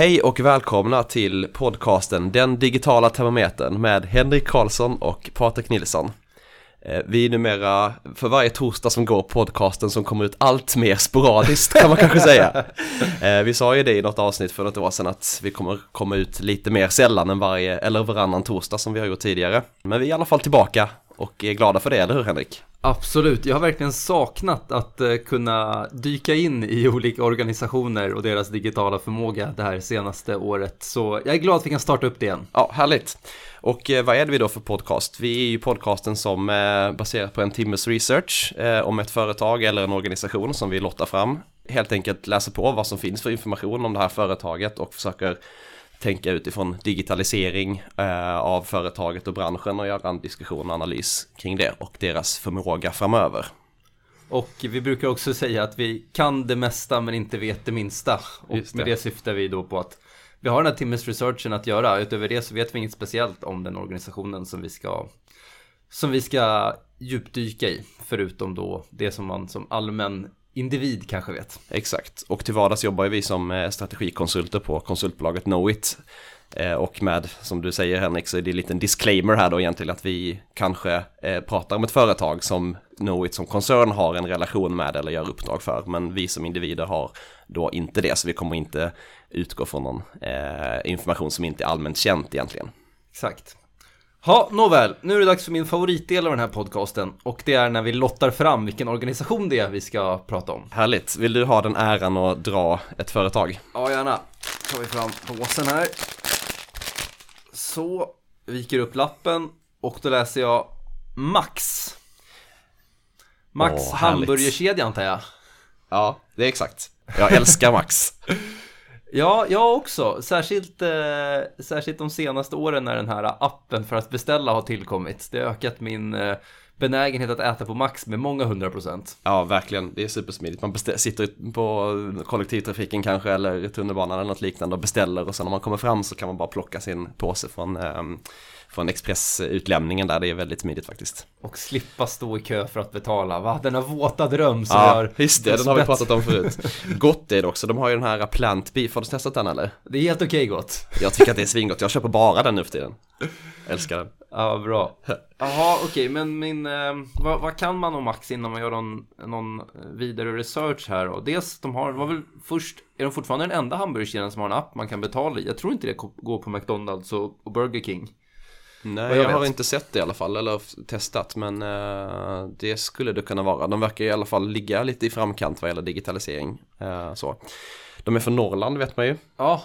Hej och välkomna till podcasten Den digitala termometern med Henrik Karlsson och Patrik Nilsson. Eh, vi är numera för varje torsdag som går podcasten som kommer ut allt mer sporadiskt kan man kanske säga. Eh, vi sa ju det i något avsnitt för något år sedan att vi kommer komma ut lite mer sällan än varje eller varannan torsdag som vi har gjort tidigare. Men vi är i alla fall tillbaka och är glada för det, eller hur Henrik? Absolut, jag har verkligen saknat att uh, kunna dyka in i olika organisationer och deras digitala förmåga det här senaste året. Så jag är glad att vi kan starta upp det igen. Ja, härligt. Och eh, vad är det vi då för podcast? Vi är ju podcasten som eh, baserat på en timmes research eh, om ett företag eller en organisation som vi lottar fram. Helt enkelt läser på vad som finns för information om det här företaget och försöker tänka utifrån digitalisering eh, av företaget och branschen och göra en diskussion och analys kring det och deras förmåga framöver. Och vi brukar också säga att vi kan det mesta men inte vet det minsta. Och det. med det syftar vi då på att vi har den här timmes researchen att göra. Utöver det så vet vi inget speciellt om den organisationen som vi ska som vi ska djupdyka i. Förutom då det som man som allmän individ kanske vet. Exakt, och till vardags jobbar vi som eh, strategikonsulter på konsultbolaget Knowit. Eh, och med, som du säger Henrik, så är det en liten disclaimer här då egentligen att vi kanske eh, pratar om ett företag som Knowit som koncern har en relation med eller gör uppdrag för. Men vi som individer har då inte det, så vi kommer inte utgå från någon information som inte är allmänt känt egentligen. Exakt. Ja, nåväl, nu är det dags för min favoritdel av den här podcasten och det är när vi lottar fram vilken organisation det är vi ska prata om. Härligt, vill du ha den äran att dra ett företag? Ja, gärna. Tar vi fram påsen här. Så, viker upp lappen och då läser jag Max. Max Åh, hamburgerkedja antar jag. Ja, det är exakt. Jag älskar Max. Ja, jag också. Särskilt, eh, särskilt de senaste åren när den här appen för att beställa har tillkommit. Det har ökat min eh, benägenhet att äta på max med många hundra procent. Ja, verkligen. Det är supersmidigt. Man sitter på kollektivtrafiken kanske eller tunnelbanan eller något liknande och beställer och sen när man kommer fram så kan man bara plocka sin påse från eh, från expressutlämningen där, det är väldigt smidigt faktiskt. Och slippa stå i kö för att betala, va? Denna våta dröm som ja, gör... just det, den har vi pratat om förut. gott är det också, de har ju den här plant beef, har du testat den eller? Det är helt okej okay, gott. Jag tycker att det är svingott, jag köper bara den nu för tiden. Älskar den. Ja, bra. Jaha, okej, okay, men min, eh, vad, vad, kan man om Max innan man gör någon, någon vidare research här då? Dels, de har, var väl först, är de fortfarande den enda hamburgerkedjan som har en app man kan betala i? Jag tror inte det går på McDonalds och, och Burger King. Nej, jag, jag har inte sett det i alla fall, eller testat, men uh, det skulle det kunna vara. De verkar i alla fall ligga lite i framkant vad gäller digitalisering. Uh, så. De är från Norrland vet man ju. Ja.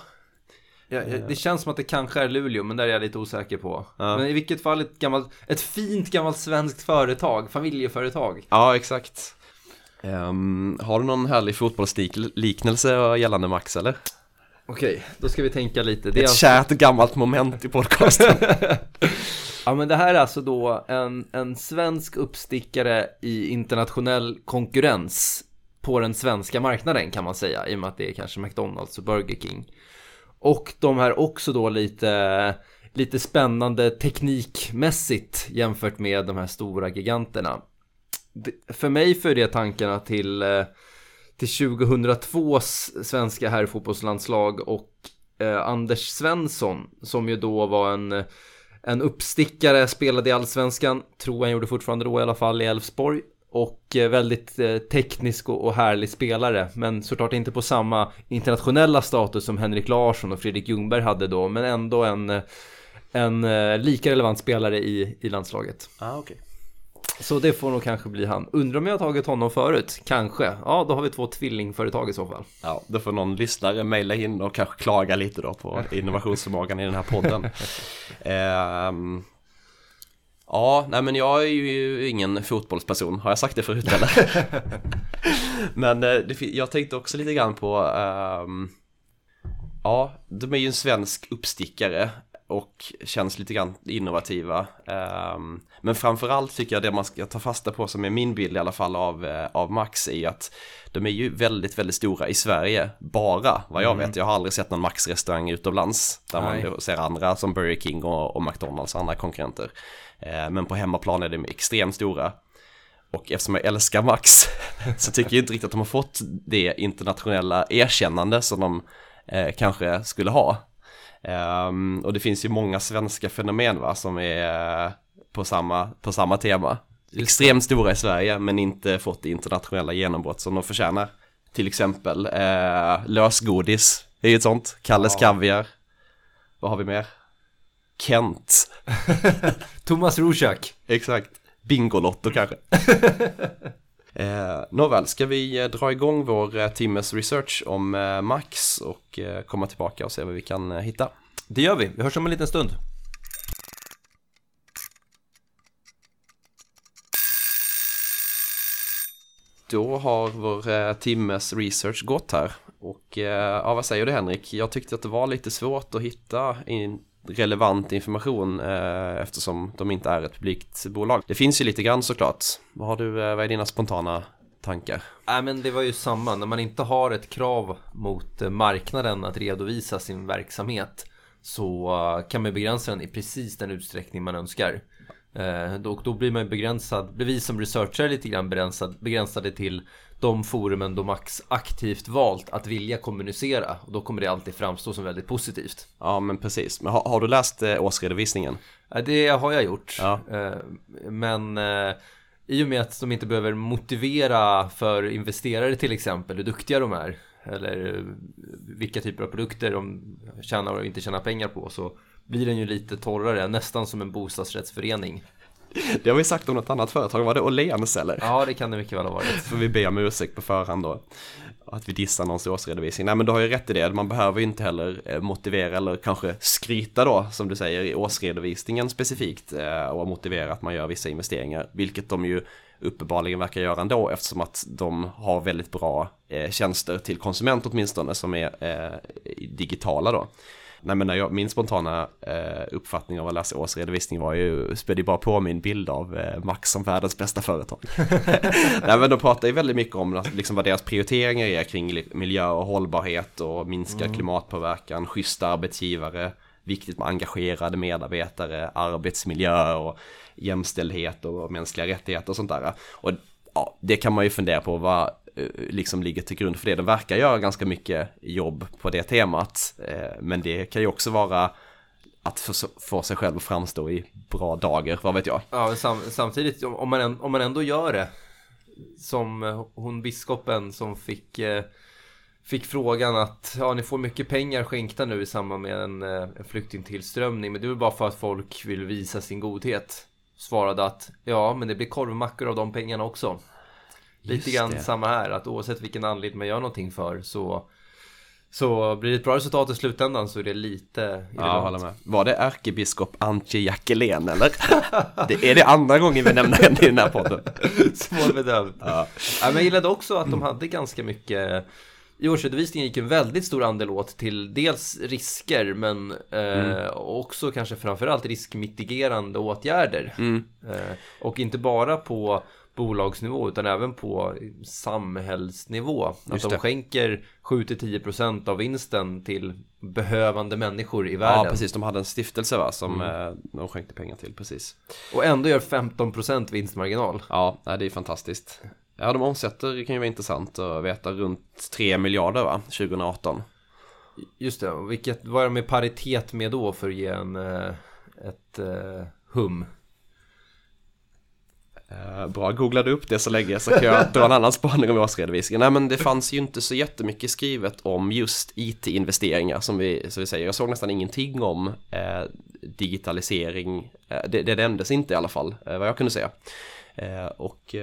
Ja, det känns som att det kanske är Luleå, men där är jag lite osäker på. Ja. Men i vilket fall ett, gammalt, ett fint gammalt svenskt företag, familjeföretag. Ja, exakt. Um, har du någon härlig fotbollsliknelse gällande Max eller? Okej, då ska vi tänka lite. Det är Ett alltså... kärt gammalt moment i podcasten. ja, men det här är alltså då en, en svensk uppstickare i internationell konkurrens på den svenska marknaden kan man säga, i och med att det är kanske McDonalds och Burger King. Och de här också då lite, lite spännande teknikmässigt jämfört med de här stora giganterna. För mig för det tankarna till eh, till 2002s svenska herrfotbollslandslag och eh, Anders Svensson som ju då var en, en uppstickare, spelade i allsvenskan, tror han gjorde fortfarande då i alla fall i Elfsborg och eh, väldigt eh, teknisk och, härlig spelare men såklart inte på samma internationella status som Henrik Larsson och Fredrik Ljungberg hade då men ändå en, en eh, lika relevant spelare i, i landslaget. Ah, okay. Så det får nog kanske bli han. Undrar om jag har tagit honom förut? Kanske. Ja, då har vi två tvillingföretag i så fall. Ja, då får någon lyssnare mejla in och kanske klaga lite då på innovationsförmågan i den här podden. ehm, ja, nej men jag är ju ingen fotbollsperson. Har jag sagt det förut eller? men eh, det, jag tänkte också lite grann på um, Ja, de är ju en svensk uppstickare och känns lite grann innovativa. Ehm, men framförallt tycker jag det man ska ta fasta på som är min bild i alla fall av, eh, av Max är att de är ju väldigt, väldigt stora i Sverige, bara vad jag mm. vet. Jag har aldrig sett någon Max-restaurang utomlands där Nej. man ser andra som Burger King och, och McDonalds och andra konkurrenter. Ehm, men på hemmaplan är de extremt stora. Och eftersom jag älskar Max så tycker jag inte riktigt att de har fått det internationella erkännande som de eh, kanske skulle ha. Um, och det finns ju många svenska fenomen va, som är på samma, på samma tema. Extremt stora i Sverige men inte fått det internationella genombrott som de förtjänar. Till exempel eh, lösgodis är ju ett sånt, Kalles ja. Kaviar. Vad har vi mer? Kent. Thomas Rorschach. Exakt. Bingolotto kanske. eh, nåväl, ska vi eh, dra igång vår eh, timmes research om eh, Max och komma tillbaka och se vad vi kan hitta? Det gör vi, vi hörs om en liten stund. Då har vår timmes research gått här och ja, vad säger du Henrik? Jag tyckte att det var lite svårt att hitta in relevant information eh, eftersom de inte är ett publikt bolag. Det finns ju lite grann såklart. Vad har du, eh, vad är dina spontana tankar? Nej men det var ju samma, när man inte har ett krav mot eh, marknaden att redovisa sin verksamhet så eh, kan man begränsa den i precis den utsträckning man önskar. Eh, då, då blir man begränsad, blir vi som researchare lite grann begränsad, begränsade till de forumen då Max aktivt valt att vilja kommunicera och då kommer det alltid framstå som väldigt positivt. Ja men precis, men har, har du läst eh, årsredovisningen? Det har jag gjort. Ja. Eh, men eh, i och med att de inte behöver motivera för investerare till exempel hur duktiga de är eller vilka typer av produkter de tjänar och inte tjänar pengar på så blir den ju lite torrare, nästan som en bostadsrättsförening. Det har vi sagt om något annat företag, var det Åhléns eller? Ja, det kan det mycket väl ha varit. Får vi be om ursäkt på förhand då. Att vi dissar någons årsredovisning. Nej men du har ju rätt i det, man behöver ju inte heller eh, motivera eller kanske skryta då, som du säger, i årsredovisningen specifikt eh, och motivera att man gör vissa investeringar, vilket de ju uppenbarligen verkar göra ändå eftersom att de har väldigt bra eh, tjänster till konsument åtminstone som är digitala då. Nej men jag, min spontana eh, uppfattning av att läsa årsredovisning var ju, spädde bara på min bild av eh, Max som världens bästa företag. Nej men de pratar ju väldigt mycket om liksom, vad deras prioriteringar är kring miljö och hållbarhet och minskad mm. klimatpåverkan, schyssta arbetsgivare, viktigt med engagerade medarbetare, arbetsmiljö och jämställdhet och mänskliga rättigheter och sånt där. Och ja, det kan man ju fundera på vad Eh, liksom ligger till grund för det. De verkar göra ganska mycket jobb på det temat. Eh, men det kan ju också vara att få sig själv att framstå i bra dagar, vad vet jag. Ja, sam samtidigt om man, om man ändå gör det som eh, hon biskopen som fick fick frågan att ja, ni får mycket pengar skänkta nu i samband med en, en flyktingtillströmning men det är väl bara för att folk vill visa sin godhet. Svarade att ja, men det blir korvmackor av de pengarna också. Lite grann det. samma här, att oavsett vilken anledning man gör någonting för så så blir det ett bra resultat i slutändan så är det lite irrelevant. Ja, håller med. Var det ärkebiskop Antje Jackelén eller? det är det andra gången vi nämner henne i den här podden. Svårbedömt. Ja. ja. men jag gillade också att de hade ganska mycket i årsredovisningen gick en väldigt stor andel åt till dels risker men eh, mm. också kanske framförallt riskmitigerande åtgärder. Mm. Eh, och inte bara på bolagsnivå utan även på samhällsnivå. Att de skänker 7-10% av vinsten till behövande människor i världen. Ja, precis. De hade en stiftelse va, som mm. Eh, de skänkte pengar till, precis. Och ändå gör 15% vinstmarginal. Ja, det är fantastiskt. Ja, de omsätter, det kan ju vara intressant att veta, runt 3 miljarder va, 2018. Just det, vilket, vad är de i paritet med då för att ge en, eh, ett uh, hum? Uh, bra, googlade upp det så länge så kan jag dra en annan spaning om årsredovisningen. Nej men det fanns ju inte så jättemycket skrivet om just IT-investeringar som vi, som vi säger. Jag såg nästan ingenting om eh, digitalisering. Eh, det, det nämndes inte i alla fall, eh, vad jag kunde säga. Eh, och,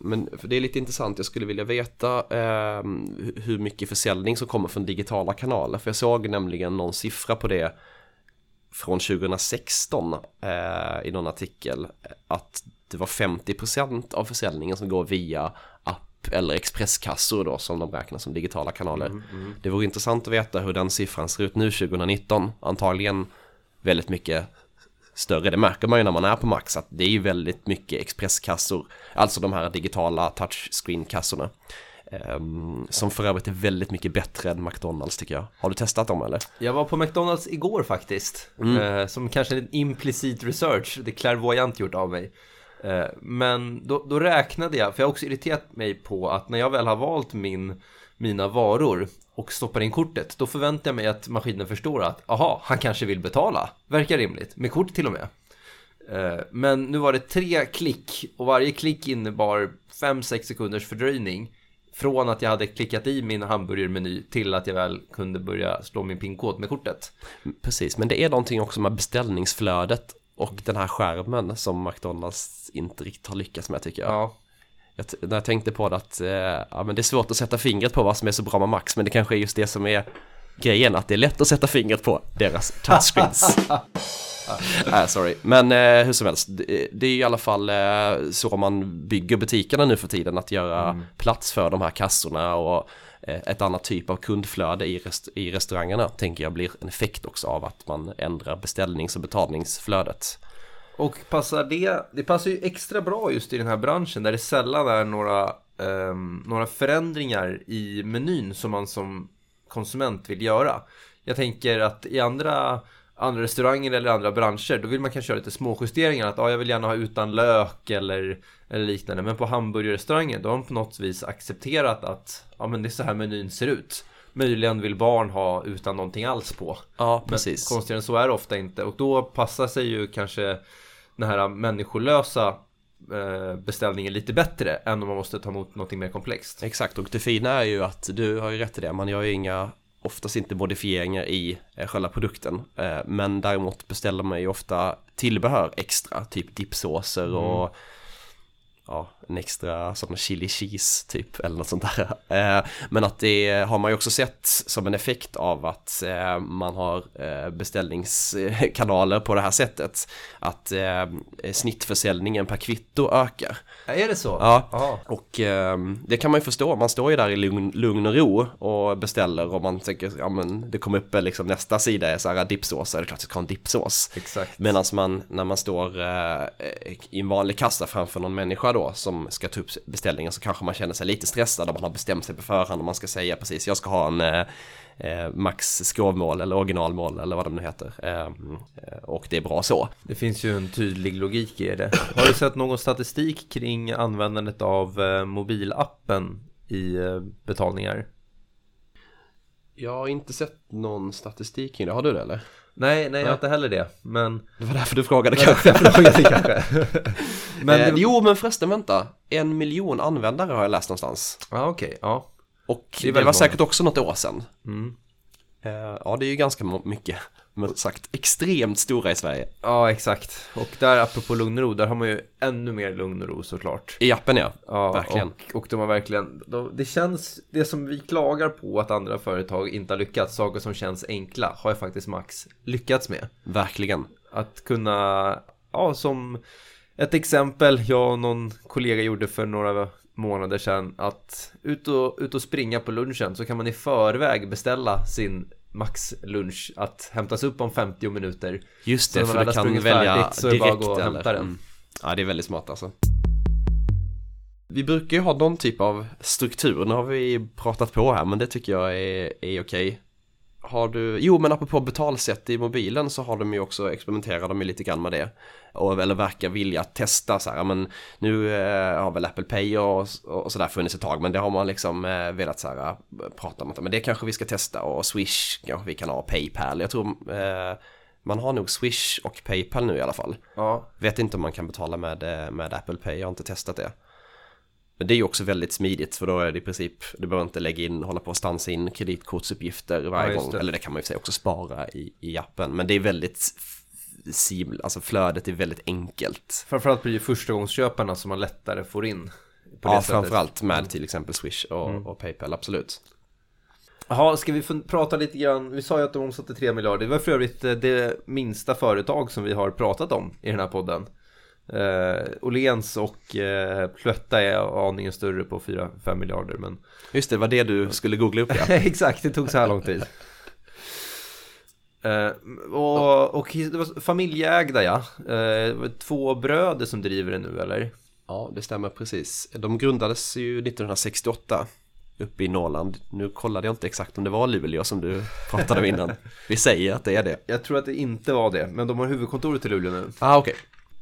men det är lite intressant, jag skulle vilja veta ehm, hur mycket försäljning som kommer från digitala kanaler. För jag såg nämligen någon siffra på det från 2016 i någon artikel. Att det var 50% av försäljningen som går via app eller expresskassor då som de räknar som digitala kanaler. Mm, mm. Det vore intressant att veta hur den siffran ser ut nu 2019. Antagligen väldigt mycket större. Det märker man ju när man är på Max att det är ju väldigt mycket expresskassor. Alltså de här digitala touchscreen-kassorna. Um, som för övrigt är väldigt mycket bättre än McDonalds tycker jag. Har du testat dem eller? Jag var på McDonalds igår faktiskt. Mm. Uh, som kanske en implicit research, det är clairvoyant gjort av mig. Eh, men då, då, räknade jag, för jag har också irriterat mig på att när jag väl har valt min mina varor och stoppar in kortet, då förväntar jag mig att maskinen förstår att aha, han kanske vill betala. Verkar rimligt, med kort till och med. Eh, men nu var det tre klick och varje klick innebar 5-6 sekunders fördröjning från att jag hade klickat i min hamburgermeny till att jag väl kunde börja slå min pinkod med kortet. Precis, men det är någonting också med beställningsflödet och den här skärmen som McDonalds inte riktigt har lyckats med tycker jag. Ja, jag när jag tänkte på det att eh, ja, men det är svårt att sätta fingret på vad som är så bra med Max, men det kanske är just det som är grejen, att det är lätt att sätta fingret på deras touchscreens. äh, sorry, men eh, hur som helst, det, det är i alla fall eh, så man bygger butikerna nu för tiden, att göra plats för de här kassorna och Eh, ett annat typ av kundflöde i, rest- i restaurangerna tänker jag blir en effekt också av att man ändrar beställnings och betalningsflödet. och passar det, det passar ju extra bra just i den här branschen där det sällan är några, ehm, några förändringar i menyn som man som konsument vill göra. Jag tänker att i andra, andra restauranger eller andra branscher då vill man kanske göra lite små justeringar att ah, jag vill gärna ha utan lök eller, eller liknande. Men på hamburgerrestaurangen då har de på något vis accepterat att ja, men det är så här menyn ser ut. Möjligen vill barn ha utan någonting alls på. Ja, Men precis. konstigare än så är det ofta inte och då passar sig ju kanske den här människolösa eh, beställningen lite bättre än om man måste ta emot något mer komplext. Exakt, och det fina är ju att du har ju rätt i det, man gör ju inga, oftast inte modifieringar i eh, själva produkten. Eh, men däremot beställer man ju ofta tillbehör extra, typ dipsåser och ja, en extra sån chili cheese typ eller något sånt där. Eh, men att det har man ju också sett som en effekt av att eh, man har eh, beställningskanaler på det här sättet. Att eh, snittförsäljningen per kvitto ökar. Är det så? Ja, Ja. och ehm, det kan man ju förstå. Man står ju där i lugn, lugn och ro och beställer och man tänker, ja men det kommer upp liksom nästa sida är så här dipsås, är det klart jag ska ha en dipsås. Exakt. Medan man, när man står eh, i en vanlig kassa framför någon människa då som ska ta upp beställningen så kanske man känner sig lite stressad om man har bestämt sig på förhand och man ska säga precis, jag ska ha en eh, eh, Max skrovmål eller originalmål eller vad de nu heter. Eh, och det är bra så. Det finns ju en tydlig logik i det. Har du sett någon statistik kring användandet av eh, mobilappen i eh, betalningar? Jag har inte sett någon statistik kring det, har du det eller? Nej, nej, jag har inte heller det. Men... Det var därför du frågade kanske. Jag frågade kanske. Men... eh, jo, men förresten vänta. En miljon användare har jag läst någonstans. Ja, okej. Ja. Och Det det, var många. säkert också något år sedan. Mm. Eh, ja, det är ju ganska mycket. Men sagt, extremt stora i Sverige. Ja, exakt. Och där, apropå lugn och ro, där har man ju ännu mer lugn och ro såklart. I appen ja. Ja, Verkligen. Och, och de har verkligen, de, det känns, det som vi klagar på att andra företag inte har lyckats, saker som känns enkla, har jag faktiskt Max lyckats med. Verkligen. Att kunna, ja som ett exempel jag och någon kollega gjorde för några månader sedan, att ut och, ut och springa på lunchen så kan man i förväg beställa sin Max lunch att hämtas upp om 50 minuter. Just Så det, man för du kan välja färdigt så är det bara att direkt gå och hämta den. Mm. Ja, det är väldigt smart alltså. Vi brukar ju ha någon typ av struktur, nu har vi pratat på här, men det tycker jag är, är okej. Har du, jo men apropå betalsätt i mobilen så har de ju också experimenterat de ju lite grann med det. Och, eller verkar vilja testa så här, men nu eh, har väl Apple Pay och, och sådär funnits ett tag, men det har man liksom eh, velat så här, eh, prata om, men det kanske vi ska testa och Swish kanske vi kan ha, Paypal, jag tror eh, man har nog Swish och Paypal nu i alla fall. Ja, Vet inte om man kan betala med, med Apple Pay, jag har inte testat det. Men det är ju också väldigt smidigt för då är det i princip, du behöver inte lägga in, hålla på och stansa in kreditkortsuppgifter varje Ja, gång. Eller det kan man ju sig också spara i, i appen. Men det är väldigt, sim, alltså flödet är väldigt enkelt. framförallt blir det förstagångsköparna som man lättare får in. På det Ja, sättet. Mm. framförallt med till exempel Swish och, och Paypal, absolut. Jaha, ska vi prata lite grann? Vi sa ju att de omsatte 3 miljarder. Det var för övrigt eh, det minsta företag som vi har pratat om i den här podden. Eh, Åhléns och eh, är aningen större på 4-5 miljarder. Men Just det, det var det du skulle googla upp ja. exakt, det tog så här lång tid. Eh, och, och det var familjeägda ja. Eh, två bröder som driver det nu eller? Ja, det stämmer precis. De grundades ju 1968 uppe i Norrland. Nu kollade jag inte exakt om det var Luleå som du pratade om innan. Vi säger att det är det. Jag tror att det inte var det, men de har huvudkontoret i Luleå nu. Ah, okej.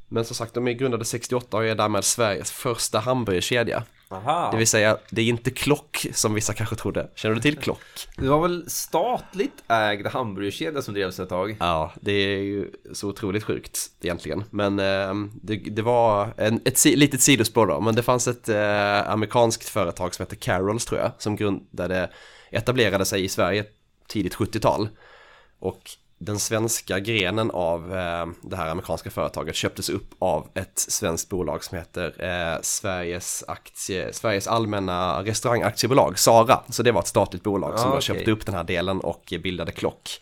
Men som sagt, de är grundade 68 och är därmed Sveriges första hamburgerkedja. Aha. Det vill säga, det är inte klock som vissa kanske trodde. Känner du till klock? Det var väl statligt ägd hamburgerkedja som drevs ett tag? Ja, det är ju så otroligt sjukt egentligen. Men eh, det, det, var en, ett litet sidospår då. Men det fanns ett eh, amerikanskt företag som heter Carols tror jag. Som grundade, etablerade sig i Sverige tidigt 70-tal. Och den svenska grenen av eh, det här amerikanska företaget köptes upp av ett svenskt bolag som heter eh, Sveriges, aktie, Sveriges allmänna restaurangaktiebolag, SARA. Så det var ett statligt bolag som Ah, då okej. köpte upp den här delen och bildade Klock.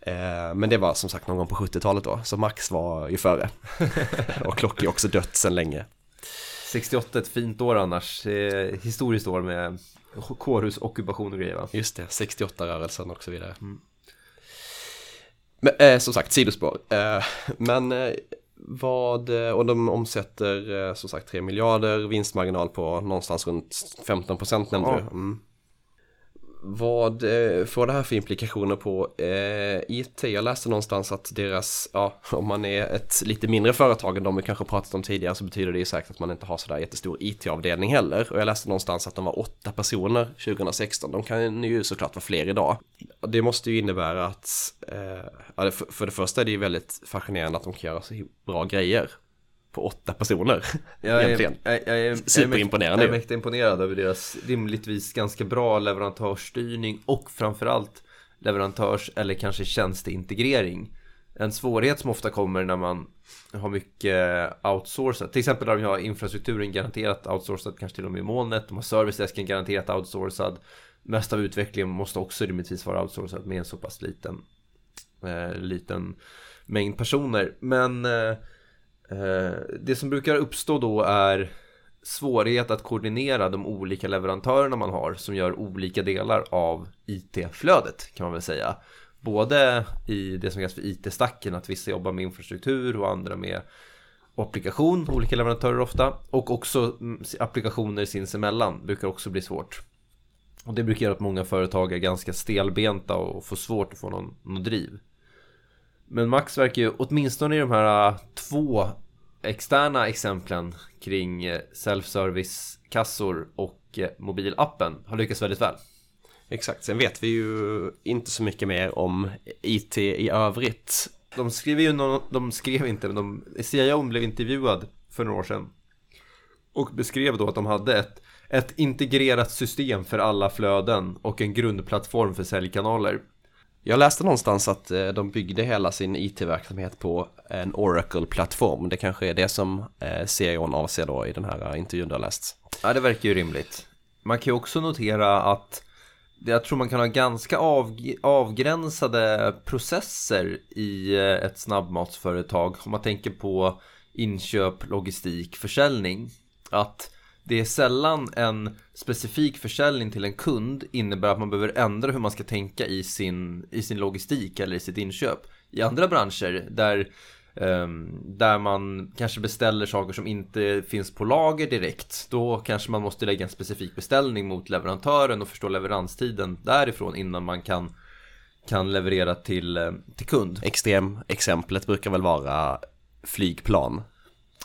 Eh, men det var som sagt någon gång på 70-talet då, så Max var ju före. och Klock är också dött sedan länge. 68 ett fint år annars, historiskt år med kårhusockupation och grejer va? Just det, 68-rörelsen och så vidare. Men eh, som sagt, sidospår. Eh, men eh, vad, eh, och de omsätter eh, som sagt 3 miljarder, vinstmarginal på någonstans runt 15 procent nämnde Ja. du. Mm. Vad eh, får det här för implikationer på eh, IT? Jag läste någonstans att deras, ja, om man är ett lite mindre företag än de vi kanske pratat om tidigare så betyder det ju säkert att man inte har sådär jättestor IT-avdelning heller. Och jag läste någonstans att de var åtta personer 2016. De kan ju såklart vara fler idag. Det måste ju innebära att, eh, för, för det första är det ju väldigt fascinerande att de kan göra så bra grejer på åtta personer. Jag är, egentligen. jag, jag, är, Superimponerande Jag är mäktigt imponerad över deras rimligtvis ganska bra leverantörsstyrning och framförallt leverantörs eller kanske tjänsteintegrering. En svårighet som ofta kommer när man har mycket outsourcat. Till exempel där de har infrastrukturen garanterat outsourcad, kanske till och med i molnet. De har servicedesken garanterat outsourcad. Mest av utvecklingen måste också rimligtvis vara outsourcad med en så pass liten, eh, liten mängd personer. Men Eh, Eh, det som brukar uppstå då är svårighet att koordinera de olika leverantörerna man har som gör olika delar av IT-flödet kan man väl säga. Både i det som kallas för IT-stacken, att vissa jobbar med infrastruktur och andra med applikation, olika leverantörer ofta. Och också mm, applikationer sinsemellan brukar också bli svårt. Och det brukar göra att många företag är ganska stelbenta och får svårt att få någon, någon driv. Men Max verkar ju, åtminstone i de här ah, två externa exemplen kring äh, self-service-kassor och äh, mobilappen har lyckats väldigt väl. Exakt, sen vet vi ju inte så mycket mer om IT i övrigt. De skrev ju någon, de skrev inte, men de, CIO blev intervjuad för några år sedan. Och beskrev då att de hade ett, ett integrerat system för alla flöden och en grundplattform för säljkanaler. Jag läste någonstans att eh, de byggde hela sin IT-verksamhet på en Oracle-plattform. Det kanske är det som eh, serien CEOn avser då i den här eh, intervjun du har läst. Ja, det verkar ju rimligt. Man kan ju också notera att jag tror man kan ha ganska avg- avgränsade processer i ett snabbmatsföretag. Om man tänker på inköp, logistik, försäljning. Att det är sällan en specifik försäljning till en kund innebär att man behöver ändra hur man ska tänka i sin, i sin logistik eller i sitt inköp. I andra branscher där ehm, där man kanske beställer saker som inte finns på lager direkt. Då kanske man måste lägga en specifik beställning mot leverantören och förstå leveranstiden därifrån innan man kan, kan leverera till, eh, till kund. Extrem exemplet brukar väl vara flygplan.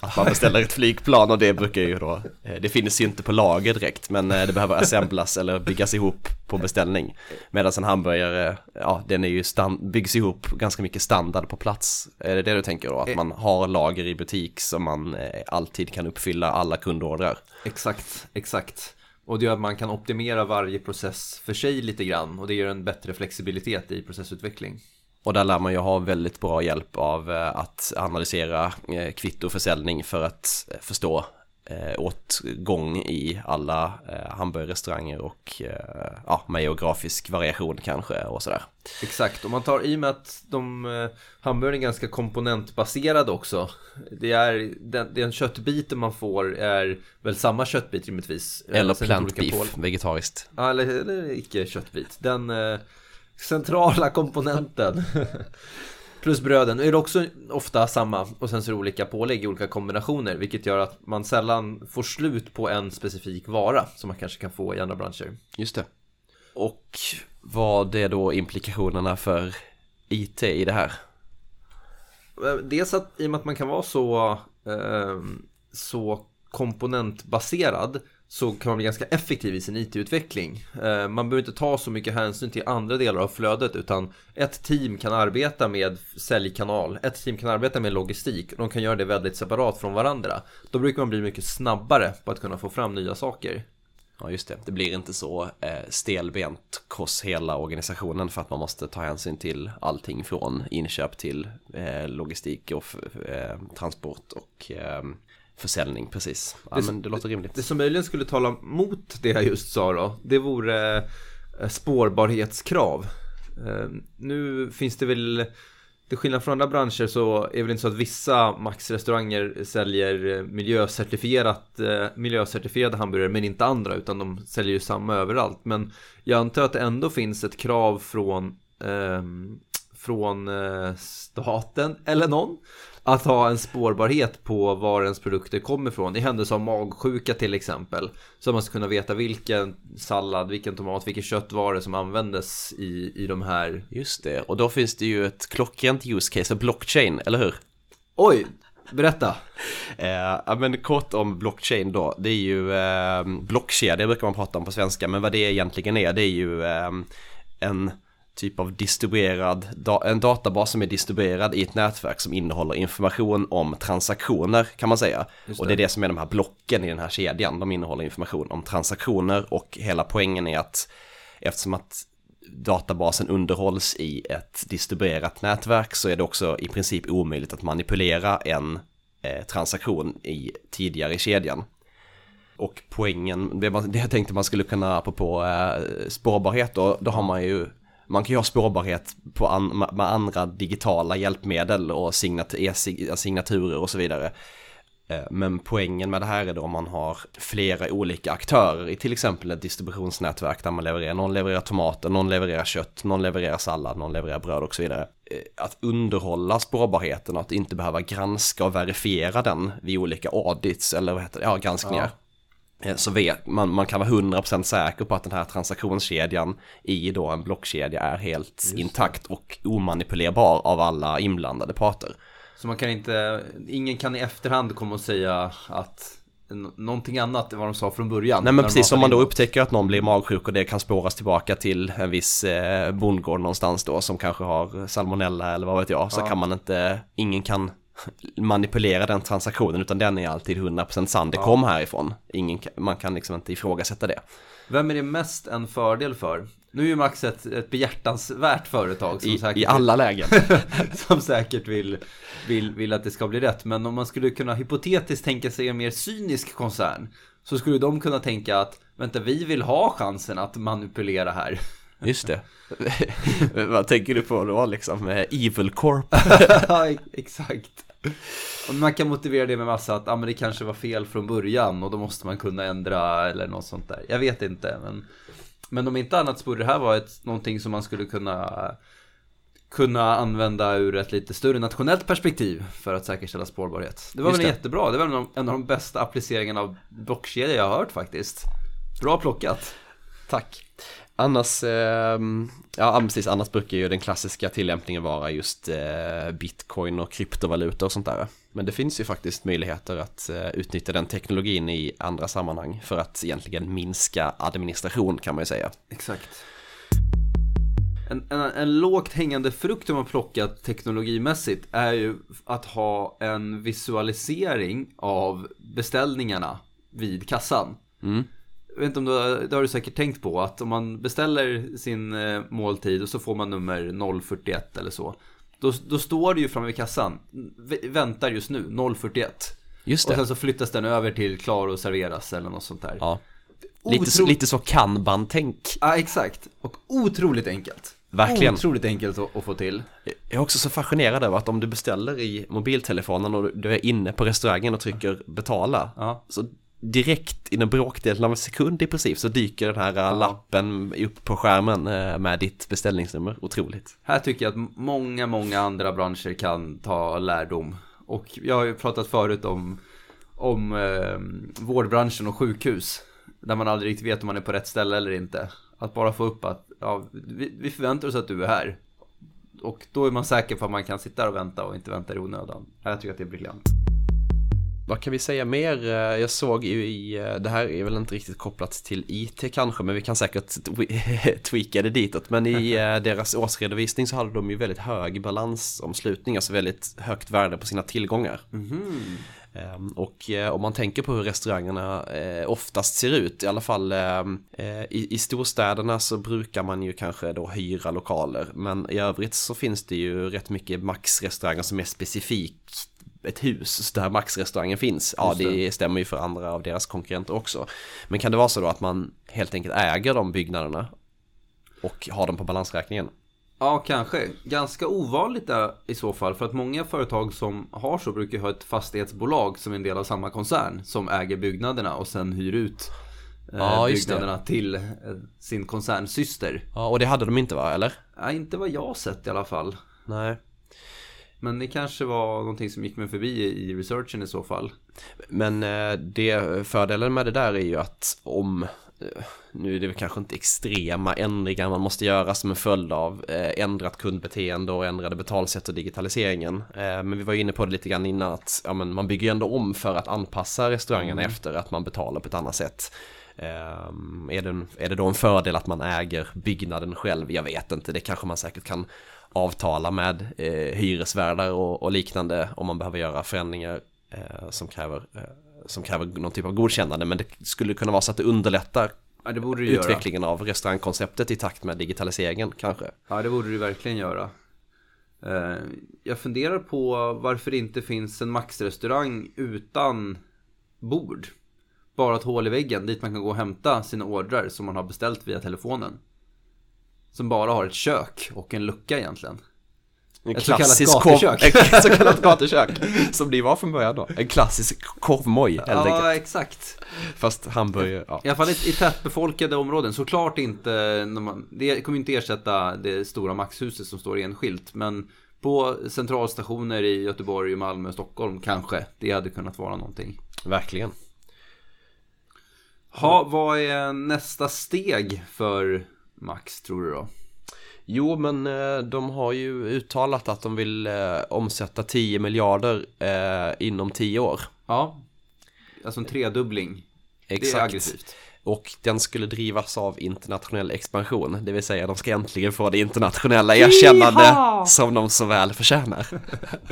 Att man beställer ett flygplan och det brukar ju då, eh, det finns ju inte på lager direkt men eh, det behöver assemblas eller byggas ihop på beställning. Medan en hamburgare, ja den är ju stand, byggs ihop ganska mycket standard på plats. Är det det du tänker då? Att man har lager i butik som man eh, alltid kan uppfylla alla kundordrar? Exakt, exakt. Och det gör att man kan optimera varje process för sig lite grann och det ger en bättre flexibilitet i processutveckling. Och där lär man ju ha väldigt bra hjälp av eh, att analysera eh, kvittoförsäljning för att eh, förstå åtgång i alla hamburgerrestauranger och ja, med geografisk variation kanske och sådär. Exakt, om man tar i och med att de hamburgaren är ganska komponentbaserade också. Det är den, den köttbiten man får är väl samma köttbit rimligtvis. Eller plant beef, vegetariskt. Ja, eller, eller icke köttbit. Den centrala komponenten. Plus bröden är det också ofta samma och sen så är det olika pålägg i olika kombinationer vilket gör att man sällan får slut på en specifik vara som man kanske kan få i andra branscher. Just det. Och vad är då implikationerna för IT i det här? Eh, Dels att i och med att man kan vara så, eh, så komponentbaserad så kan man bli ganska effektiv i sin IT-utveckling. Eh, man behöver inte ta så mycket hänsyn till andra delar av flödet utan ett team kan arbeta med säljkanal, ett team kan arbeta med logistik och de kan göra det väldigt separat från varandra. Då brukar man bli mycket snabbare på att kunna få fram nya saker. Ja, just det. Det blir inte så eh, stelbent Kors hela organisationen för att man måste ta hänsyn till allting från inköp till eh, logistik och transport och försäljning, precis. Ja, det, men det låter rimligt. Det som möjligen skulle tala mot det jag just sa då, det vore eh, spårbarhetskrav. Eh, nu finns det väl till skillnad från andra branscher så är det väl inte så att vissa Max-restauranger säljer miljöcertifierat, eh, miljöcertifierade hamburgare men inte andra utan de säljer ju samma överallt. Men jag antar att det ändå finns ett krav från, eh, från eh, staten eller någon att ha en spårbarhet på var ens produkter kommer ifrån i händelse av magsjuka till exempel. Så man ska kunna veta vilken sallad, vilken tomat, vilken köttvara som användes i, i de här. Just det, och då finns det ju ett klockrent use case blockchain, eller hur? Oj, berätta. eh, men kort om blockchain då, det är ju eh, blockkedja brukar man prata om på svenska, men vad det egentligen är, det är ju eh, en typ av distribuerad, en databas som är distribuerad i ett nätverk som innehåller information om transaktioner kan man säga. Det. Och det är det som är de här blocken i den här kedjan, de innehåller information om transaktioner och hela poängen är att eftersom att databasen underhålls i ett distribuerat nätverk så är det också i princip omöjligt att manipulera en eh, transaktion i tidigare i kedjan. Och poängen, det, det jag tänkte man skulle kunna, apropå eh, spårbarhet då, då har man ju man kan ju ha spårbarhet på an, med andra digitala hjälpmedel och e, signaturer och så vidare. Eh, men poängen med det här är då om man har flera olika aktörer i till exempel ett distributionsnätverk där man levererar, någon levererar tomater, någon levererar kött, någon levererar sallad, någon levererar bröd och så vidare. Eh, att underhålla spårbarheten och att inte behöva granska och verifiera den vid olika audits eller vad heter det, ja granskningar. Ja. Eh, så vet man, man kan vara 100% säker på att den här transaktionskedjan i då en blockkedja är helt intakt och omanipulerbar av alla inblandade parter. Så man kan inte, ingen kan i efterhand komma och säga att någonting annat än vad de sa från början. Nej men precis, om man då upptäcker att någon blir magsjuk och det kan spåras tillbaka till en viss eh, bondgård någonstans då som kanske har salmonella eller vad vet jag, så ja. kan man inte, ingen kan manipulera den transaktionen utan den är alltid 100% sann. Det ja. kom härifrån. Ingen, man kan liksom inte ifrågasätta det. Vem är det mest en fördel för? Nu är ju Max ett, ett behjärtansvärt företag som I, säkert, i alla lägen Som säkert vill, vill, vill att det ska bli rätt Men om man skulle kunna hypotetiskt tänka sig en mer cynisk koncern Så skulle de kunna tänka att Vänta, vi vill ha chansen att manipulera här Just det. Vad tänker du på då liksom? Evil Corp? ja, exakt. Och man kan motivera det med massa att ah, men det kanske var fel från början och då måste man kunna ändra eller något sånt där. Jag vet inte, men, men om inte annat så borde det här vara ett, någonting som man skulle kunna kunna använda ur ett lite större nationellt perspektiv för att säkerställa spårbarhet. Det var väl jättebra, det var en av de bästa appliceringarna av blockkedja jag har hört faktiskt. Bra plockat. Tack. Annars, eh, ja precis, annars brukar ju den klassiska tillämpningen vara just eh, bitcoin och kryptovalutor och sånt där. Men det finns ju faktiskt möjligheter att eh, utnyttja den teknologin i andra sammanhang för att egentligen minska administration kan man ju säga. Exakt. En, en, en lågt hängande frukt om man plockat teknologimässigt är ju att ha en visualisering av beställningarna vid kassan. Mm jag vet inte om du, det har du säkert tänkt på att om man beställer sin eh, måltid och så får man nummer 041 eller så. Då, då står det ju framme vid kassan, väntar just nu 041. Just det. Och sen så flyttas den över till klar och serveras eller något sånt där. Ja. Lite, så, lite så kanban-tänk. Ja, exakt. Och otroligt enkelt. Verkligen. Otroligt enkelt att, att, få till. Jag är också så fascinerad över att om du beställer i mobiltelefonen och du är inne på restaurangen och trycker betala. Ja. Så direkt inom bråkdelen av en sekund i princip så dyker den här ja. lappen upp på skärmen eh, med ditt beställningsnummer. Otroligt. Här tycker jag att många, många andra branscher kan ta lärdom. Och jag har ju pratat förut om, om eh, vårdbranschen och sjukhus. Där man aldrig riktigt vet om man är på rätt ställe eller inte. Att bara få upp att ja, vi, vi förväntar oss att du är här. Och då är man säker på att man kan sitta och vänta och inte vänta i onödan. Jag tycker att det är briljant. Vad kan vi säga mer? Eh, jag såg ju i, eh, det här är väl inte riktigt kopplat till IT kanske, men vi kan säkert tweaka det ditåt. Men i deras årsredovisning så hade de ju väldigt hög balansomslutning, alltså väldigt högt värde på sina tillgångar. Mm. Och om man tänker på hur restaurangerna oftast ser ut, i alla fall i storstäderna så brukar man ju kanske då hyra lokaler. Men i övrigt så finns det ju rätt mycket Max-restauranger som är specifikt ett hus där Max-restaurangen finns. Ja, det. det stämmer ju för andra av deras konkurrenter också. Men kan det vara så då att man helt enkelt äger de byggnaderna och har dem på balansräkningen? Ja, kanske. Ganska ovanligt där i så fall. För att många företag som har så brukar ha ett fastighetsbolag som är en del av samma koncern. Som äger byggnaderna och sen hyr ut eh, ja, byggnaderna till eh, sin koncernsyster. Ja, och det hade de inte va, eller? Ja, inte vad jag sett i alla fall. Nej. Men det kanske var någonting som gick mig förbi i researchen i så fall. Men eh, det, fördelen med det där är ju att om eh, nu är det kanske inte extrema ändringar man måste göra som en följd av eh, ändrat kundbeteende och ändrade betalsätt och digitaliseringen. Men vi var inne på det lite grann innan att ja, men man bygger ändå om för att anpassa restaurangerna mm. efter att man betalar på ett annat sätt. Är det, är det då en fördel att man äger byggnaden själv? Jag vet inte, det kanske man säkert kan avtala med eh, hyresvärdar och, och, liknande om man behöver göra förändringar eh, som, kräver, eh, som kräver någon typ av godkännande. Men det skulle kunna vara så att det underlättar ja, det borde utvecklingen göra. av restaurangkonceptet i takt med digitaliseringen kanske. Ja, det borde det verkligen göra. Eh, jag funderar på varför det inte finns en Max-restaurang utan bord. Bara ett hål i väggen dit man kan gå och hämta sina ordrar som man har beställt via telefonen. Som bara har ett kök och en lucka egentligen. En ett klassisk så kallat gatukök. Ett så kallat gatukök. Som det var från början då. En klassisk korvmoj helt ja, enkelt. Ja, exakt. Fast hamburgare, ja. I alla fall i, i tättbefolkade områden. Såklart inte, man, det kommer inte ersätta det stora Maxhuset som står enskilt. Men på centralstationer i Göteborg, Malmö, Stockholm kanske. Det hade kunnat vara någonting. Verkligen. Ha, vad är nästa steg för max tror du då? Jo, men eh, de har ju uttalat att de vill eh, omsätta 10 miljarder eh, inom 10 år. Ja, alltså en tredubbling. Exakt. Det är aggressivt. Och den skulle drivas av internationell expansion, det vill säga de ska äntligen få det internationella erkännande Jiha! som de så väl förtjänar.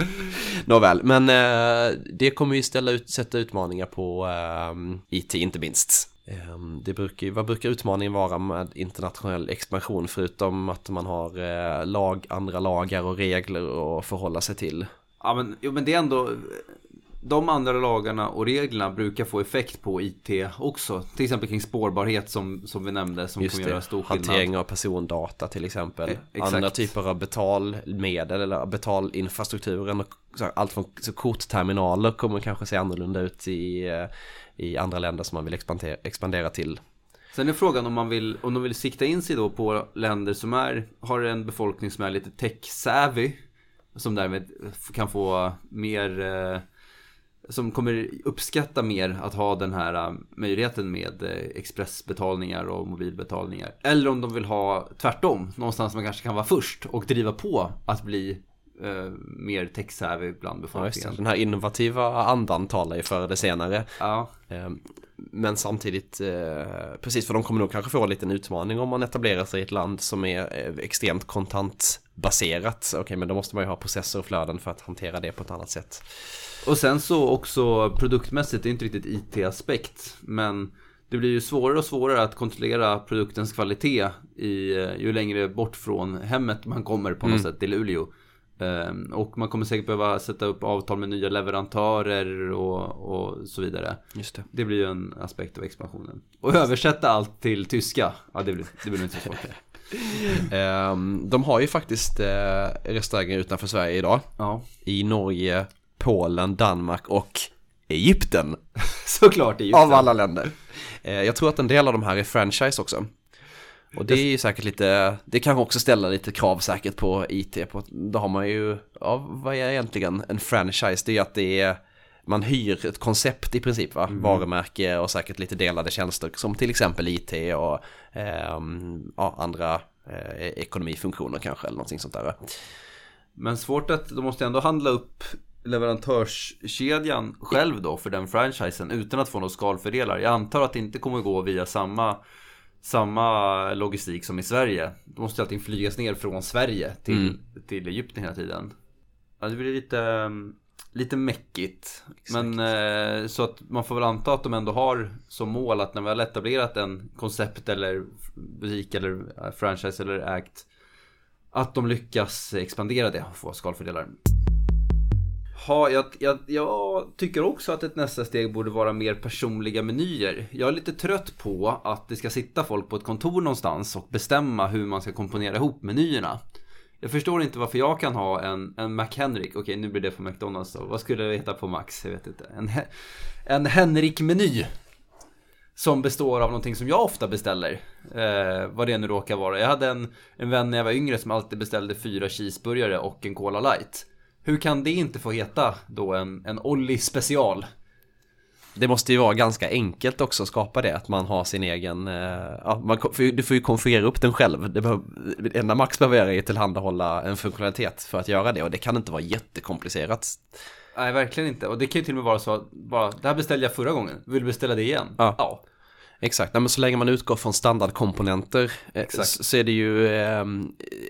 Nåväl, men eh, det kommer ju ställa ut, sätta utmaningar på eh, IT inte minst. Ehm, det brukar, vad brukar utmaningen vara med internationell expansion förutom att man har eh, lag, andra lagar och regler att förhålla sig till? Ja men, jo, men det är ändå de andra lagarna och reglerna brukar få effekt på IT också. Till exempel kring spårbarhet som, som vi nämnde som Just kommer det. göra stor skillnad. Hantering av persondata till exempel. E andra typer av betalmedel eller betalinfrastrukturen. Allt från så kortterminaler kommer kanske se annorlunda ut i eh, i andra länder som man vill expandera, expandera till. Sen är frågan om man vill, om de vill sikta in sig då på länder som är, har en befolkning som är lite tech-savvy. Som därmed kan få mer, eh, som kommer uppskatta mer att ha den här eh, möjligheten med eh, expressbetalningar och mobilbetalningar. Eller om de vill ha tvärtom, någonstans man kanske kan vara först och driva på att bli eh, mer tech-savvy bland befolkningen. Ja, Den här innovativa andan talar ju för det senare. Ja. Eh, men samtidigt, eh, precis för de kommer nog kanske få en liten utmaning om man etablerar sig i ett land som är eh, extremt kontantbaserat. Okej, okay, men då måste man ju ha processer och flöden för att hantera det på ett annat sätt. Och sen så också produktmässigt, det är inte riktigt IT-aspekt, men det blir ju svårare och svårare att kontrollera produktens kvalitet i, ju längre bort från hemmet man kommer på något mm. sätt i Luleå. Ehm, och man kommer säkert behöva sätta upp avtal med nya leverantörer och, och så vidare. Just det. det blir ju en aspekt av expansionen. Och översätta allt till tyska, ja det blir, det blir inte så svårt. um, de har ju faktiskt uh, restauranger utanför Sverige idag. Ja. I Norge, Polen, Danmark och Egypten. Såklart Egypten. Av alla länder. Uh, jag tror att en del av de här är franchise också. Och det är ju säkert lite, det kan också ställa lite krav säkert på IT. På, då har man ju, ja vad är egentligen en franchise? Det är ju att det är, man hyr ett koncept i princip va? Mm. Varumärke och säkert lite delade tjänster som till exempel IT och eh, ja, andra eh, ekonomifunktioner kanske eller någonting sånt där. Men svårt att, de måste ändå handla upp leverantörskedjan själv då för den franchisen utan att få några skalfördelar. Jag antar att det inte kommer gå via samma, samma logistik som i Sverige. Då måste allting flygas ner från Sverige till, mm. till Egypten hela tiden. Ja, det blir lite, lite mäckigt. Men eh, så att man får väl anta att de ändå har som mål att när vi har etablerat en koncept eller butik eller franchise eller ägt att de lyckas expandera det och få skalfördelar. Ha, jag, jag, jag, tycker också att ett nästa steg borde vara mer personliga menyer. Jag är lite trött på att det ska sitta folk på ett kontor någonstans och bestämma hur man ska komponera ihop menyerna. Jag förstår inte varför jag kan ha en, en McHenrik, okej nu blir det på McDonalds då. Vad skulle det heta på Max? Jag vet inte. En, en Henrik-meny. Som består av någonting som jag ofta beställer. Eh, vad det nu råkar vara. Jag hade en, en vän när jag var yngre som alltid beställde fyra cheeseburgare och en Cola light. Hur kan det inte få heta då en, en Olli special? Det måste ju vara ganska enkelt också att skapa det, att man har sin egen, eh, ja, man, du får ju konfigurera upp den själv. Det, behöver, enda Max behöver göra är att tillhandahålla en funktionalitet för att göra det och det kan inte vara jättekomplicerat. Nej, verkligen inte. Och det kan ju till och med vara så att bara, det här beställde jag förra gången, vill du beställa det igen? Ja. ja. Exakt, Nej, men så länge man utgår från standardkomponenter eh, Exakt. så är det ju eh,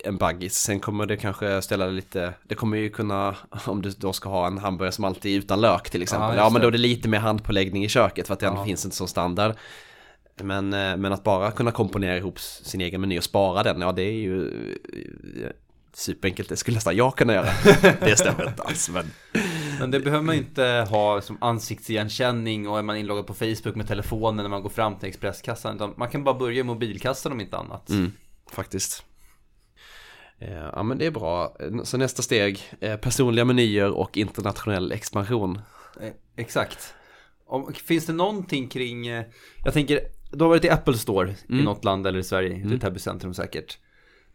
en buggis. Sen kommer det kanske ställa lite, det kommer ju kunna, om du då ska ha en hamburgare som alltid är utan lök till exempel. Ja, ja men då är det lite mer handpåläggning i köket för att det ja. finns inte som standard. Men, eh, men att bara kunna komponera ihop sin egen meny och spara den, ja det är ju eh, superenkelt, det skulle nästan jag kunna göra. Det stämmer inte alls men... Men det behöver man inte ha som ansiktsigenkänning och är man inloggad på Facebook med telefonen när man går fram till Expresskassan. Utan man kan bara börja i mobilkassan om inte annat. Mm, faktiskt. Eh, ja men det är bra. Så nästa steg, eh, personliga menyer och internationell expansion. Eh, exakt. Om, finns det någonting kring, jag tänker, du har varit i Apple Store mm. i något land eller i Sverige, mm. ett Täbycentrum säkert.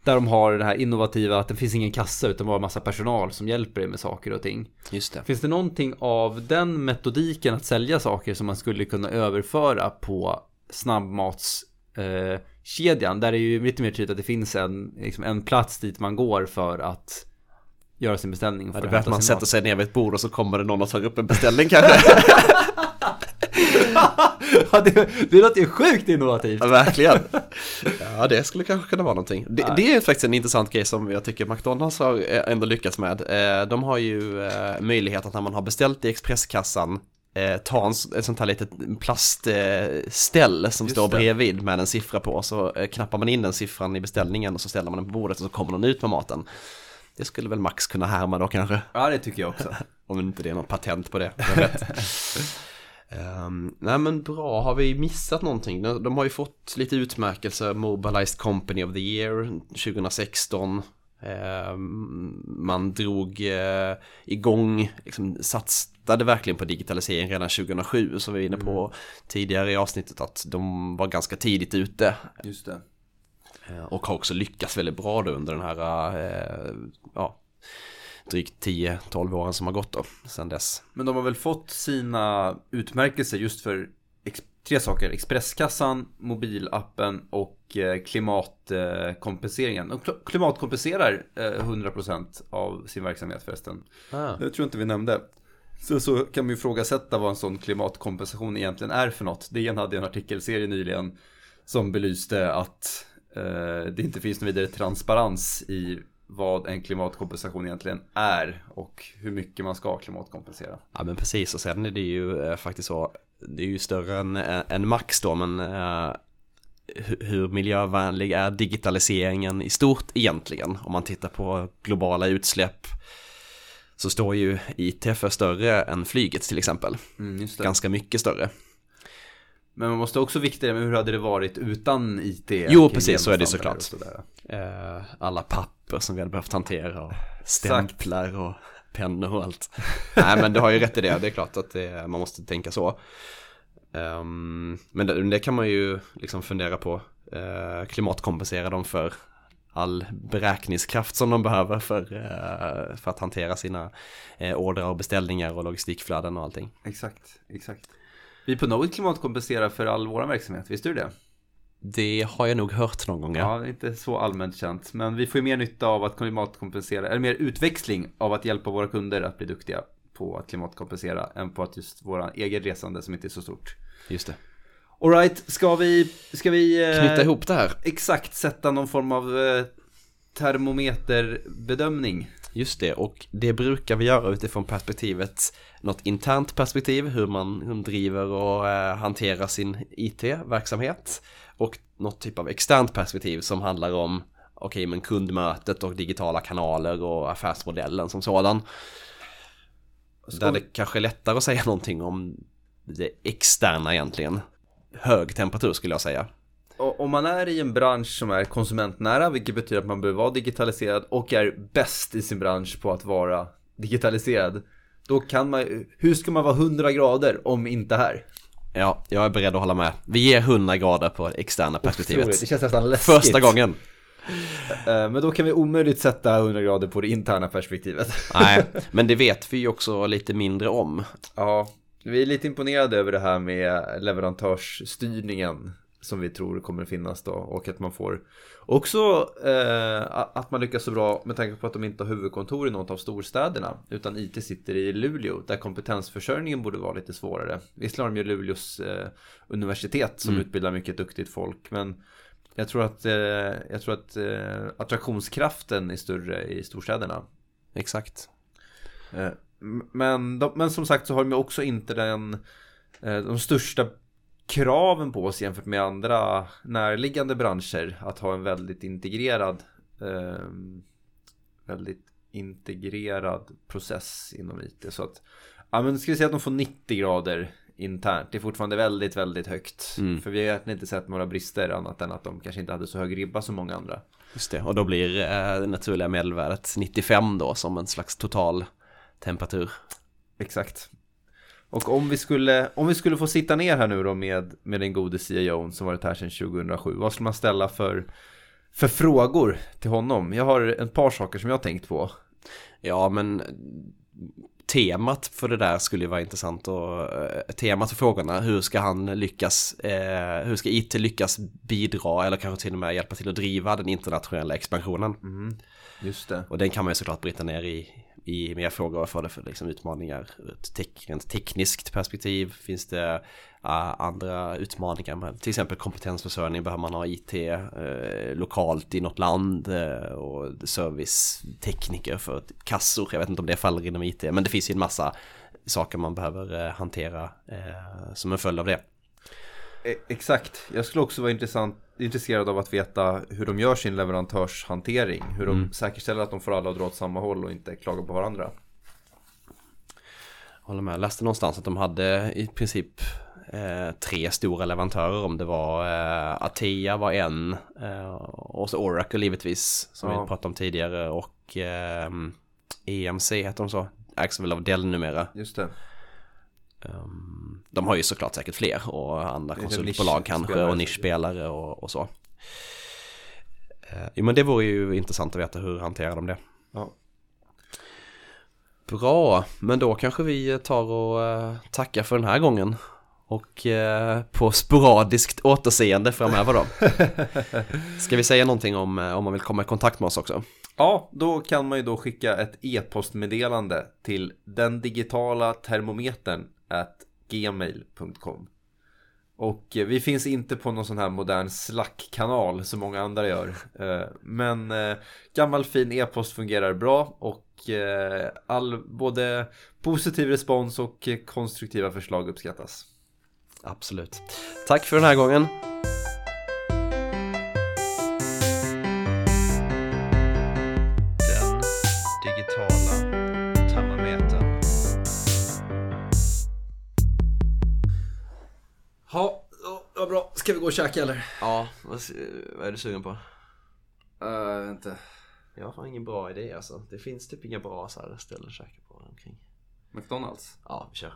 Där de har det här innovativa att det finns ingen kassa utan bara massa personal som hjälper dig med saker och ting. Just det. Finns det någonting av den metodiken att sälja saker som man skulle kunna överföra på snabbmatskedjan? Eh, där är ju lite mer tydligt att det finns en, liksom en plats dit man går för att göra sin beställning. För ja, det är att man sätter sig ner vid ett bord och så kommer det någon och tar upp en beställning kanske. ja, det, det låter ju sjukt innovativt. Ja, verkligen. Ja, det skulle kanske kunna vara någonting. Det, det, är faktiskt en intressant grej som jag tycker McDonalds har eh, ändå lyckats med. Eh, de har ju eh, möjlighet att när man har beställt i expresskassan ta en, ett sånt här litet plastställ som Just står bredvid med en siffra på. Så knappar man in den siffran i beställningen och så ställer man den på bordet och så kommer den ut med maten. Det skulle väl Max kunna härma då kanske? Ja, det tycker jag också. Om inte det är något patent på det. Um, nej men bra, har vi missat någonting? De har ju fått lite utmärkelser, Mobilized Company of the Year 2016. Um, man drog uh, igång, liksom satsade verkligen på digitalisering redan 2007 som vi var inne på mm. tidigare i avsnittet att de var ganska tidigt ute. Just det. Uh, och har också lyckats väldigt bra då under den här uh, ja, drygt 10-12 åren som har gått då, sedan dess. Men de har väl fått sina utmärkelser just för tre saker. Expresskassan, mobilappen och eh, klimatkompenseringen. De klimatkompenserar 100% eh, av sin verksamhet förresten. Ah. Det tror jag inte vi nämnde. Så, så kan man ju ifrågasätta vad en sån klimatkompensation egentligen är för något. DN hade en artikelserie nyligen som belyste att eh, det inte finns någon vidare transparens i vad en klimatkompensation egentligen är och hur mycket man ska klimatkompensera. Ja men precis och sen är det ju eh, faktiskt så, det är ju större än, än max då men eh, hur miljövänlig är digitaliseringen i stort egentligen? Om man tittar på globala utsläpp så står ju IT för större än flyget till exempel. Mm, Ganska mycket större. Men man måste också vikta med hur hade det varit utan IT? Jo, precis så är det såklart. Eh, alla papper som vi hade behövt hantera och stämplar och pennor och allt. Nej, men du har ju rätt i det. Det är klart att det, man måste tänka så. Um, men det, det, kan man ju liksom fundera på. Uh, klimatkompensera dem för all beräkningskraft som de behöver för, uh, för att hantera sina uh, order och beställningar och logistikflöden och allting. Exakt, exakt. Vi på Knowit klimatkompenserar för all vår verksamhet, visste du det? Det har jag nog hört någon gång. Ja, inte så allmänt känt. Men vi får ju mer nytta av att klimatkompensera, eller mer utväxling av att hjälpa våra kunder att bli duktiga på att klimatkompensera än på att just våra egen resande som inte är så stort. Just det. Alright, ska vi, ska vi eh, Knyta ihop det här. exakt sätta någon form av eh, termometerbedömning? Just det, och det brukar vi göra utifrån perspektivet något internt perspektiv, hur man, driver och eh, hanterar sin IT-verksamhet och något typ av externt perspektiv som handlar om okej, men kundmötet och digitala kanaler och affärsmodellen som sådan. Där det kanske är lättare att säga någonting om det externa egentligen. Hög temperatur skulle jag säga. Om man är i en bransch som är konsumentnära, vilket betyder att man behöver vara digitaliserad och är bäst i sin bransch på att vara digitaliserad. Då kan man hur ska man vara 100 grader om inte här? Ja, jag är beredd att hålla med. Vi ger 100 grader på det externa perspektivet. Otroligt, Det känns nästan läskigt. Första gången. Eh, Men då kan vi omöjligt sätta 100 grader på det interna perspektivet. Nej, men det vet vi ju också lite mindre om. Ja, vi är lite imponerade över det här med leverantörsstyrningen som vi tror kommer finnas då och att man får också eh, att man lyckas så bra med tanke på att de inte har huvudkontor i något av storstäderna utan IT sitter i Luleå där kompetensförsörjningen borde vara lite svårare. Visserligen har de ju Luleås eh, universitet som utbildar mycket duktigt folk men jag tror att, eh, jag tror att eh, attraktionskraften är större i storstäderna. Exakt. Eh, Men, de, men som sagt så har de också inte den, eh, de största kraven på oss jämfört med andra närliggande branscher att ha en väldigt integrerad eh, väldigt integrerad process inom IT. Så att, ja men ska vi säga att de får 90 grader internt. Det är fortfarande väldigt, väldigt högt. Mm. För vi har egentligen inte sett några brister annat än att de kanske inte hade så hög ribba som många andra. Just det, och då blir eh, det naturliga medelvärdet 95 då som en slags total temperatur. Exakt. Och om vi skulle, om vi skulle få sitta ner här nu då med, med den gode CEO som varit här sedan 2007. Vad skulle man ställa för, för frågor till honom? Jag har ett par saker som jag har tänkt på. Ja, men temat för det där skulle ju vara intressant och eh, temat för frågorna, hur ska han lyckas, eh, hur ska IT lyckas bidra eller kanske till och med hjälpa till att driva den internationella expansionen? Just det. Och den kan man ju såklart bryta ner i, i mer frågor. Vad får det för liksom, utmaningar ur ett tek, rent tekniskt perspektiv? Finns det uh, andra utmaningar? Med, till exempel kompetensförsörjning. Behöver man ha IT uh, eh, lokalt i något land? Uh, och servicetekniker för kassor. Jag vet inte om det faller inom IT. Men det finns ju en massa saker man behöver hantera som en följd av det. E-, exakt. Jag skulle också vara intressant, intresserad av att veta hur de gör sin leverantörshantering. Hur de säkerställer att de får alla att dra åt samma håll och inte klaga på varandra. Håller med. Jag läste någonstans att de hade i princip eh, tre stora leverantörer. Om det var eh, Atea var en eh, och så Oracle givetvis som Ja. vi pratade om tidigare och eh, EMC heter de så. Ägs väl av Dell numera. Just det. Um, de har ju såklart säkert fler och andra konsultbolag kanske och nischspelare och, och så. Eh, jo men det vore ju intressant att veta hur hanterar de det. Ja. Bra, men då kanske vi tar och eh, tackar för den här gången. Och eh, på sporadiskt återseende framöver då. Ska vi säga någonting om, om man vill komma i kontakt med oss också? Ja, då kan man ju då skicka ett e-postmeddelande till den digitala termometern at gmail.com. Och eh, vi finns inte på någon sån här modern Slack-kanal som många andra gör. Eh, men eh, gammal fin e-post fungerar bra och all både positiv respons och konstruktiva förslag uppskattas. Absolut. Tack för den här gången. Gå och käka eller? Ja, vad, vad är du sugen på? Uh, inte. Jag har fan ingen bra idé alltså. Det finns typ inga bra så här ställen att käka på omkring. McDonalds? Ja, vi kör.